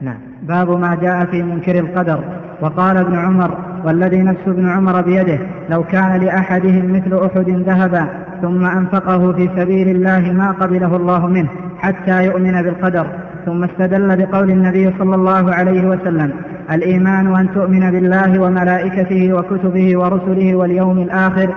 نعم. باب ما جاء في منكر القدر. وقال ابن عمر والذي نفس ابن عمر بيده لو كان لأحدهم مثل أحد ذهبا ثم أنفقه في سبيل الله ما قبله الله منه حتى يؤمن بالقدر. ثم استدل بقول النبي صلى الله عليه وسلم الإيمان أن تؤمن بالله وملائكته وكتبه ورسله واليوم الآخر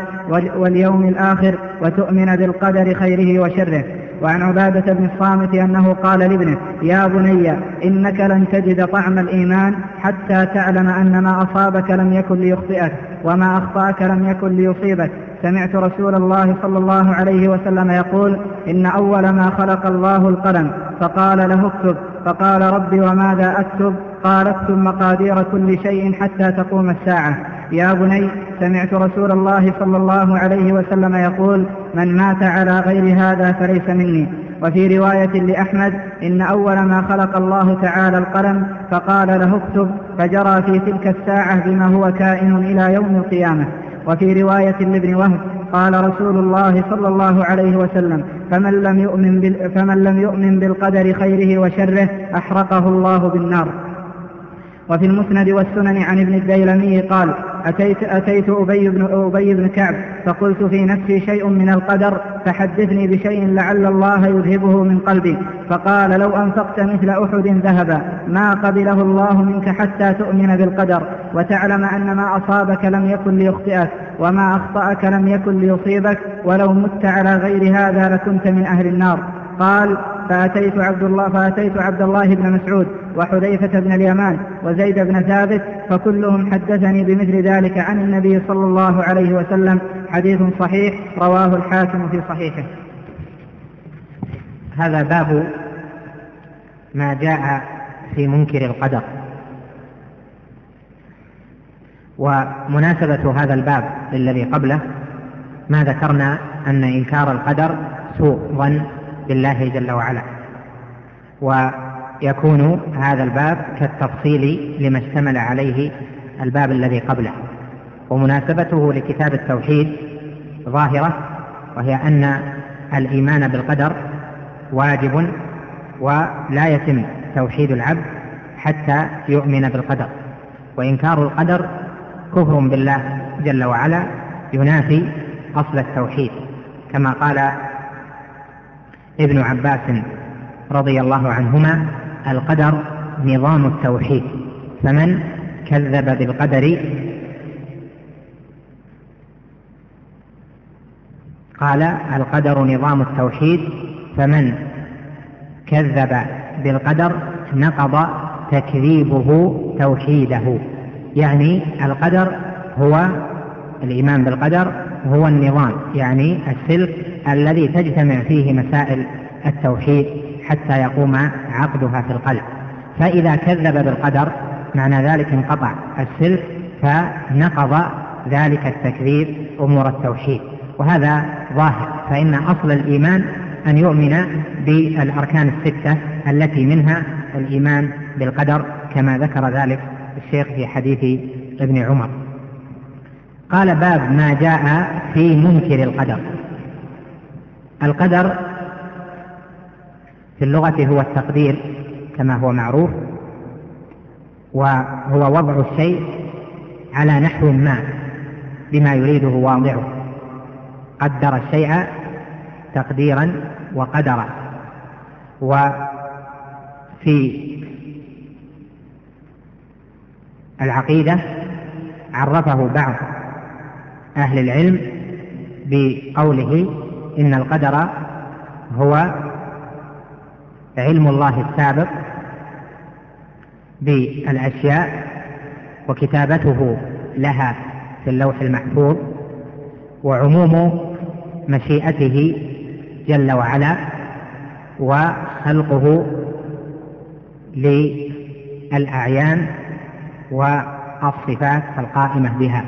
واليوم الآخر وتؤمن بالقدر خيره وشره. وعن عبادة بن الصامت أنه قال لابنه يا بني إنك لن تجد طعم الإيمان حتى تعلم أن ما أصابك لم يكن ليخطئك وما أخطأك لم يكن ليصيبك. سمعت رسول الله صلى الله عليه وسلم يقول إن أول ما خلق الله القلم فقال له اكتب فقال ربي وماذا أكتب؟ قال اكتب مقادير كل شيء حتى تقوم الساعة. يا بني سمعت رسول الله صلى الله عليه وسلم يقول من مات على غير هذا فليس مني. وفي رواية لأحمد إن أول ما خلق الله تعالى القلم فقال له اكتب فجرى في تلك الساعة بما هو كائن إلى يوم القيامة. وفي رواية لابن وهب قال رسول الله صلى الله عليه وسلم فمن لم يؤمن, بال فمن لم يؤمن بالقدر خيره وشره أحرقه الله بالنار. وفي المسند والسنن عن ابن الديلمي قال أتيت, أتيت أبي بن, أبي بن كعب فقلت في نفسي شيء من القدر فحدثني بشيء لعل الله يذهبه من قلبي. فقال لو أنفقت مثل أحد ذهبا ما قبله الله منك حتى تؤمن بالقدر وتعلم أن ما أصابك لم يكن ليخطئك وما أخطأك لم يكن ليصيبك ولو مت على غير هذا لكنت من أهل النار. قال فأتيت عبد الله فأتيت عبد الله بن مسعود وحذيفة بن اليمان وزيد بن ثابت فكلهم حدثني بمثل ذلك عن النبي صلى الله عليه وسلم. حديث صحيح رواه الحاكم في صحيحه. هذا باب ما جاء في منكر القدر. ومناسبة هذا الباب للذي قبله ما ذكرنا أن إنكار القدر سوء ظن بالله جل وعلا. ويكون هذا الباب كالتفصيل لما اشتمل عليه الباب الذي قبله. ومناسبته لكتاب التوحيد ظاهرة وهي أن الإيمان بالقدر واجب ولا يتم توحيد العبد حتى يؤمن بالقدر. وإنكار القدر كفر بالله جل وعلا ينافي أصل التوحيد كما قال ابن عباس رضي الله عنهما القدر نظام التوحيد فمن كذب بالقدر؟ قال القدر نظام التوحيد فمن كذب بالقدر نقض تكذيبه توحيده. يعني القدر هو الإيمان بالقدر هو النظام يعني السلك الذي تجتمع فيه مسائل التوحيد حتى يقوم عقدها في القلب. فإذا كذب بالقدر معنى ذلك انقطع السلك فنقض ذلك التكذيب أمور التوحيد. وهذا ظاهر. فإن أصل الإيمان أن يؤمن بالأركان الستة التي منها الإيمان بالقدر كما ذكر ذلك الشيخ في حديث ابن عمر. قال باب ما جاء في منكر القدر القدر في اللغة هو التقدير كما هو معروف وهو وضع الشيء على نحو ما بما يريده واضعه. قدر الشيء تقديرا وقدرا. وفي العقيدة عرفه بعض أهل العلم بقوله إن القدر هو علم الله السابق بالأشياء وكتابته لها في اللوح المحفوظ وعموم مشيئته جل وعلا وخلقه للأعيان والصفات القائمة بها.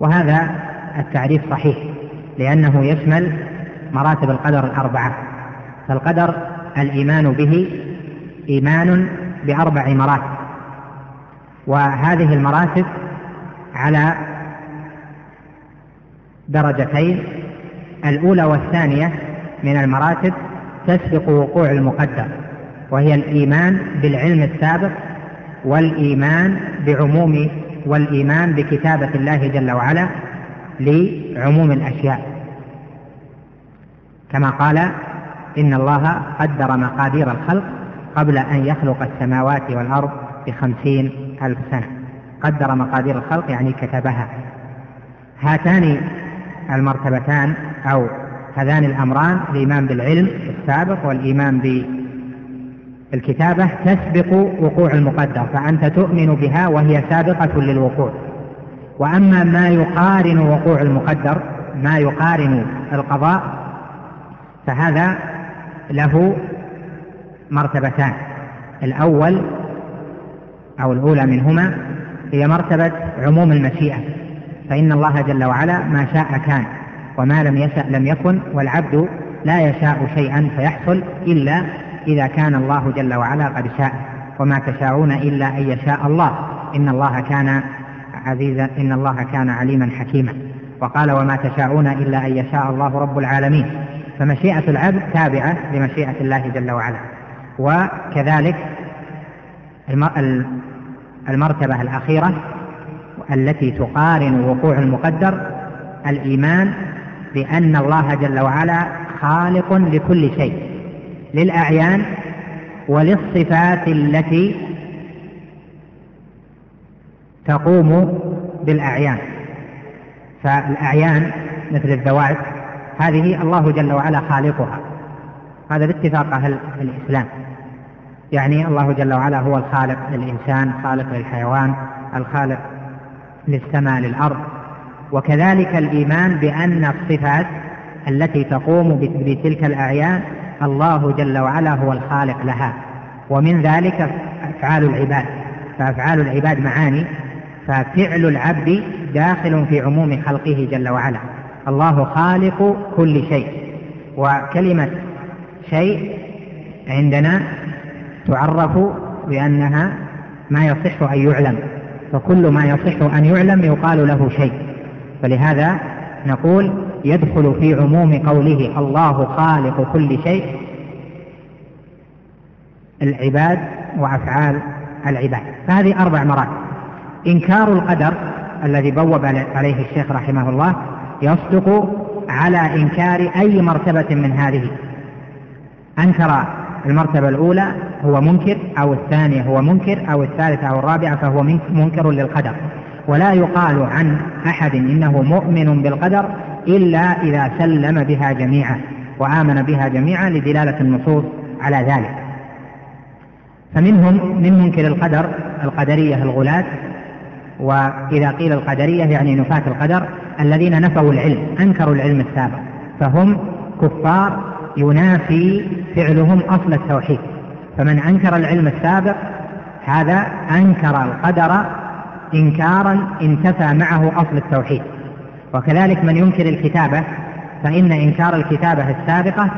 وهذا التعريف صحيح. لأنه يشمل مراتب القدر الأربعة فالقدر الإيمان به إيمان بأربع مراتب وهذه المراتب على درجتين الأولى والثانية من المراتب تسبق وقوع المقدر وهي الإيمان بالعلم السابق والإيمان بعموم والإيمان بكتابة الله جل وعلا لعموم الأشياء. كما قال إن الله قدر مقادير الخلق قبل أن يخلق السماوات والأرض بخمسين ألف سنة. قدر مقادير الخلق يعني كتبها. هاتان المرتبتان أو هذان الأمران الإيمان بالعلم السابق والإيمان بالكتابة تسبق وقوع المقدر فأنت تؤمن بها وهي سابقة للوقوع. وأما ما يقارن وقوع المقدر ما يقارن القضاء فهذا له مرتبتان. الأول أو الأولى منهما هي مرتبة عموم المشيئة فإن الله جل وعلا ما شاء كان وما لم يشأ لم يكن والعبد لا يشاء شيئا فيحصل إلا إذا كان الله جل وعلا قد شاء وما تشاءون إلا أن يشاء الله. إن الله كان عزيزا إن الله كان عليما حكيما. وقال وما تشاءون إلا أن يشاء الله رب العالمين. فمشيئة العبد تابعة لمشيئة الله جل وعلا. وكذلك المرتبة الأخيرة التي تقارن وقوع المقدر الإيمان بأن الله جل وعلا خالق لكل شيء للأعيان وللصفات التي تقوم بالأعيان. فالأعيان مثل الذوات هذه الله جل وعلا خالقها. هذا باتفاق أهل الإسلام. يعني الله جل وعلا هو الخالق للإنسان خالق للحيوان الخالق للسماء للأرض. وكذلك الإيمان بأن الصفات التي تقوم بتلك الأعيان الله جل وعلا هو الخالق لها. ومن ذلك أفعال العباد. فأفعال العباد معاني ففعل العبد داخل في عموم خلقه جل وعلا. الله خالق كل شيء. وكلمة شيء عندنا تعرف بأنها ما يصح أن يعلم. فكل ما يصح أن يعلم يقال له شيء. فلهذا نقول يدخل في عموم قوله الله خالق كل شيء العباد وأفعال العباد. فهذه أربع مراتب. إنكار القدر الذي بوب عليه الشيخ رحمه الله يصدق على إنكار أي مرتبة من هذه. أنكر المرتبة الأولى هو منكر أو الثانية هو منكر أو الثالثة أو الرابعة فهو منكر للقدر. ولا يقال عن أحد إنه مؤمن بالقدر إلا إذا سلم بها جميعا وآمن بها جميعا لدلالة النصوص على ذلك. فمنهم من منكر القدر القدرية الغلاة وإذا قيل القدرية يعني نفاة القدر الذين نفوا العلم أنكروا العلم السابق فهم كفار ينافي فعلهم أصل التوحيد. فمن أنكر العلم السابق هذا أنكر القدر إنكارا انتفى معه أصل التوحيد. وكذلك من ينكر الكتابة فإن إنكار الكتابة السابقة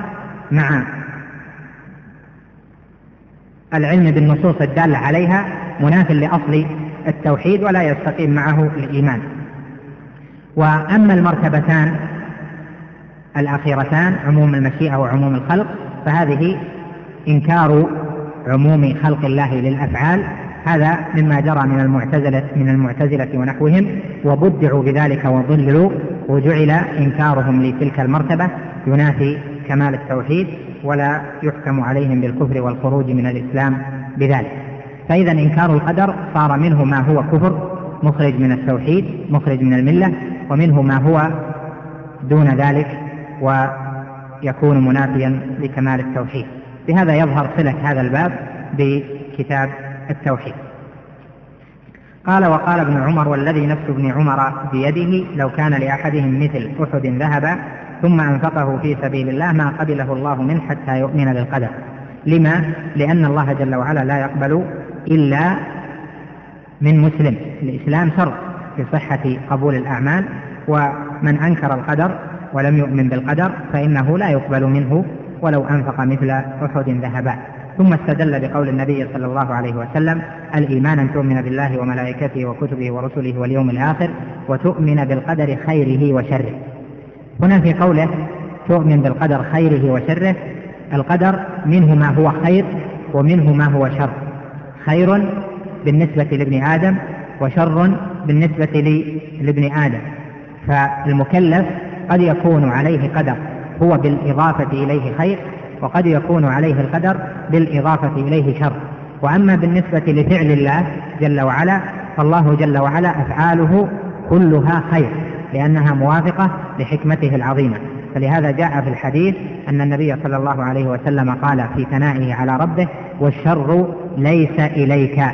مع العلم بالنصوص الدالة عليها مناف لأصل التوحيد ولا يستقيم معه الإيمان. وأما المرتبتان الأخيرتان عموم المشيئة وعموم الخلق فهذه إنكار عموم خلق الله للأفعال. هذا مما جرى من المعتزلة من المعتزلة ونحوهم وبدعوا بذلك وضللوا وجعل إنكارهم لتلك المرتبة ينافي كمال التوحيد ولا يحكم عليهم بالكفر والخروج من الإسلام بذلك. فإذا إنكار القدر صار منه ما هو كفر مخرج من التوحيد مخرج من الملة ومنه ما هو دون ذلك ويكون منافيا لكمال التوحيد. بهذا يظهر صلة هذا الباب بكتاب التوحيد. قال وقال ابن عمر والذي نفس ابن عمر بيده لو كان لأحدهم مثل أحد ذهبا ثم أنفقه في سبيل الله ما قبله الله منه حتى يؤمن بالقدر. لما؟ لأن الله جل وعلا لا يقبل إلا من مسلم. الإسلام شرط في صحة قبول الأعمال ومن أنكر القدر ولم يؤمن بالقدر فإنه لا يقبل منه ولو أنفق مثل أحد ذهبا. ثم استدل بقول النبي صلى الله عليه وسلم الإيمان أن تؤمن بالله وملائكته وكتبه ورسله واليوم الآخر وتؤمن بالقدر خيره وشره. هنا في قوله تؤمن بالقدر خيره وشره القدر منه ما هو خير ومنه ما هو شر. خير بالنسبة لابن آدم وشر بالنسبة لابن آدم. فالمكلف قد يكون عليه قدر هو بالإضافة إليه خير وقد يكون عليه القدر بالإضافة إليه شر. وأما بالنسبة لفعل الله جل وعلا فالله جل وعلا أفعاله كلها خير لأنها موافقة لحكمته العظيمة. فلهذا جاء في الحديث أن النبي صلى الله عليه وسلم قال في ثنائه على ربه والشر ليس إليك.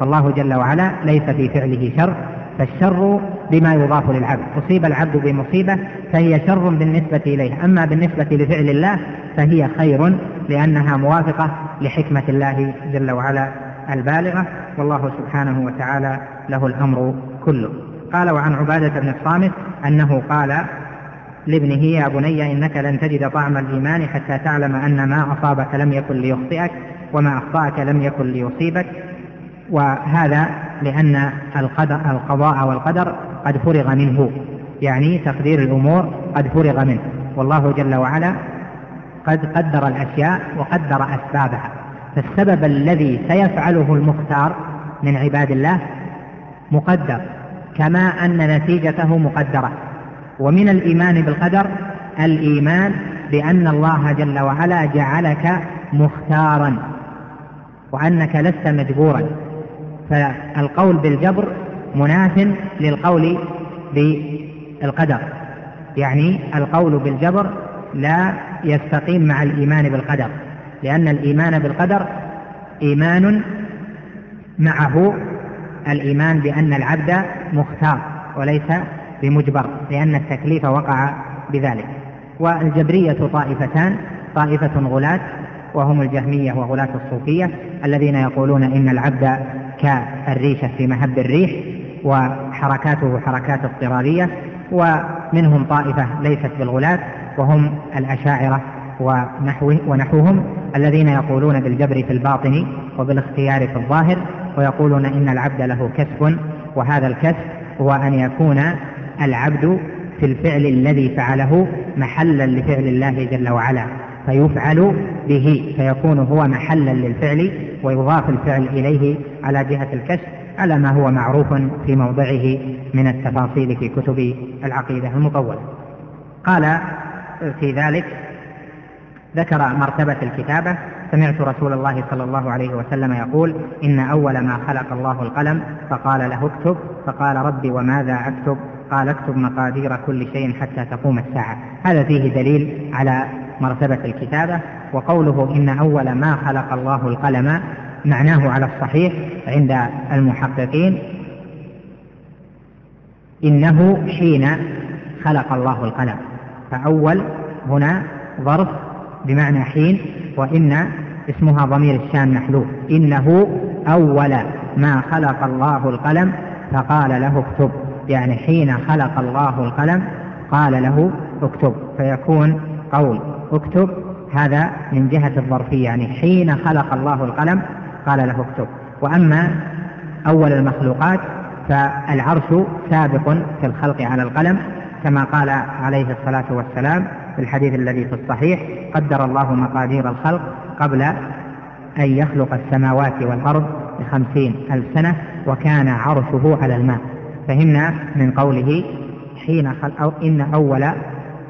فالله جل وعلا ليس في فعله شر فالشر بما يضاف للعبد. أصيب العبد بمصيبة فهي شر بالنسبة إليه. أما بالنسبة لفعل الله فهي خير لأنها موافقة لحكمة الله جل وعلا البالغة. والله سبحانه وتعالى له الأمر كله. قال وعن عبادة بن الصامت أنه قال لابنه يا بني إنك لن تجد طعم الإيمان حتى تعلم أن ما أصابك لم يكن ليخطئك وما أخطأك لم يكن ليصيبك. وهذا لأن القدر القضاء والقدر قد فرغ منه. يعني تقدير الأمور قد فرغ منه. والله جل وعلا قد قدر الأشياء وقدر أسبابها. فالسبب الذي سيفعله المختار من عباد الله مقدر كما أن نتيجته مقدرة. ومن الإيمان بالقدر الإيمان بأن الله جل وعلا جعلك مختارا وأنك لست مجبورا. فالقول بالجبر مناف للقول بالقدر. يعني القول بالجبر لا يستقيم مع الإيمان بالقدر لأن الإيمان بالقدر إيمان معه الإيمان بأن العبد مختار وليس بمجبر لأن التكليف وقع بذلك. والجبرية طائفتان طائفة غلاة وهم الجهمية وغلاة الصوفية الذين يقولون إن العبد كالريشة في مهب الريح وحركاته حركات اضطرارية ومنهم طائفة ليست بالغلاة وهم الأشاعرة ونحوه ونحوهم الذين يقولون بالجبر في الباطن وبالاختيار في الظاهر ويقولون إن العبد له كسب وهذا الكسب هو أن يكون العبد في الفعل الذي فعله محلا لفعل الله جل وعلا فيفعل به فيكون هو محلا للفعل ويضاف الفعل إليه على جهة الكشف على ما هو معروف في موضعه من التفاصيل في كتب العقيدة المطولة. قال في ذلك ذكر مرتبة الكتابة. سمعت رسول الله صلى الله عليه وسلم يقول إن أول ما خلق الله القلم فقال له اكتب فقال ربي وماذا أكتب؟ قال اكتب مقادير كل شيء حتى تقوم الساعة. هذا فيه دليل على مرتبة الكتابة وقوله إن أول ما خلق الله القلم معناه على الصحيح عند المحققين إنه حين خلق الله القلم. فأول هنا ظرف بمعنى حين وإن اسمها ضمير الشان محذوف. إنه أول ما خلق الله القلم فقال له اكتب. يعني حين خلق الله القلم قال له اكتب. فيكون قول اكتب هذا من جهة الظرفية. يعني حين خلق الله القلم قال له اكتب. وأما أول المخلوقات فالعرش سابق في الخلق على القلم كما قال عليه الصلاة والسلام في الحديث الذي في الصحيح قدر الله مقادير الخلق قبل أن يخلق السماوات والأرض بخمسين ألف سنة وكان عرشه على الماء. فهمنا من قوله حين خلق أو إن أول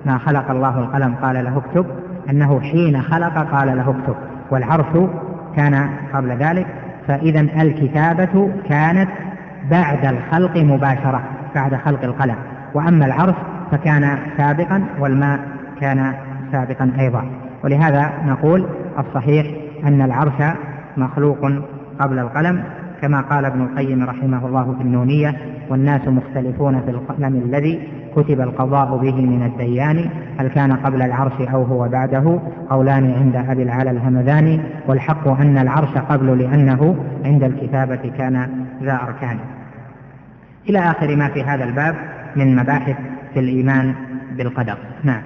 ما خلق الله القلم قال له اكتب أنه حين خلق قال له اكتب. والعرش كان قبل ذلك فإذا الكتابة كانت بعد الخلق مباشرة بعد خلق القلم. وأما العرش فكان سابقا والماء كان سابقا أيضا. ولهذا نقول الصحيح أن العرش مخلوق قبل القلم كما قال ابن القيم رحمه الله في النونية والناس مختلفون في القلم الذي كتب القضاء به من الديان هل كان قبل العرش أو هو بعده؟ قولان عند أبي العلا الهمذاني والحق أن العرش قبل لأنه عند الكتابة كان ذا أركان. إلى آخر ما في هذا الباب من مباحث في الإيمان بالقدر. نعم.